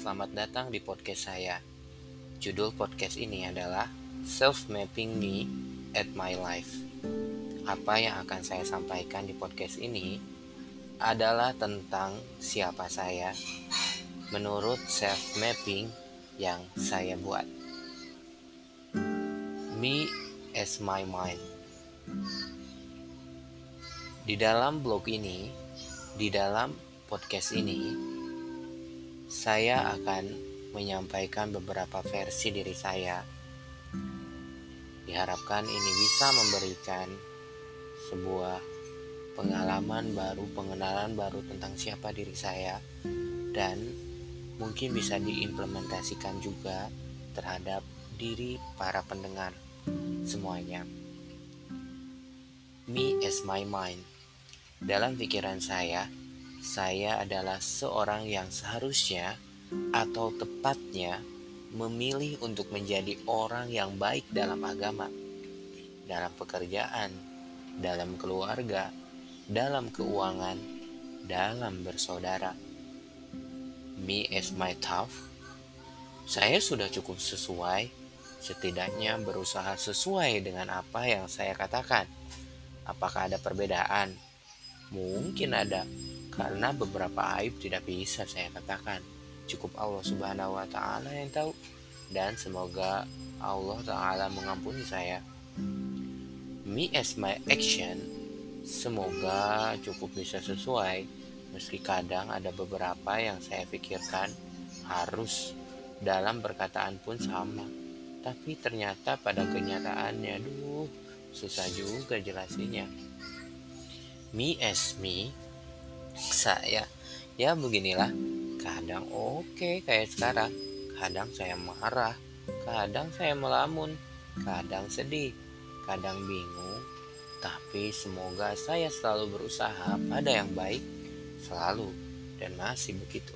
selamat datang di podcast saya. Judul podcast ini adalah Self Mapping Me at My Life. Apa yang akan saya sampaikan di podcast ini adalah tentang siapa saya menurut self mapping yang saya buat. Me as my mind. Di dalam blog ini, di dalam podcast ini, saya akan menyampaikan beberapa versi diri saya. Diharapkan ini bisa memberikan sebuah pengalaman baru, pengenalan baru tentang siapa diri saya, dan mungkin bisa diimplementasikan juga terhadap diri para pendengar semuanya. Me as my mind. Dalam pikiran saya, saya adalah seorang yang seharusnya atau tepatnya memilih untuk menjadi orang yang baik dalam agama, dalam pekerjaan, dalam keluarga, dalam keuangan, dalam bersaudara. Me as my tough. Saya sudah cukup sesuai, setidaknya berusaha sesuai dengan apa yang saya katakan. Apakah ada perbedaan? Mungkin ada, karena beberapa aib tidak bisa saya katakan. Cukup Allah Subhanahu wa taala yang tahu dan semoga Allah taala mengampuni saya. Me as my action semoga cukup bisa sesuai meski kadang ada beberapa yang saya pikirkan harus dalam perkataan pun sama. Tapi ternyata pada kenyataannya, duh, susah juga jelasinya. Me as me saya ya. Beginilah. Kadang oke okay, kayak sekarang. Kadang saya marah. Kadang saya melamun. Kadang sedih. Kadang bingung. Tapi semoga saya selalu berusaha pada yang baik. Selalu. Dan masih begitu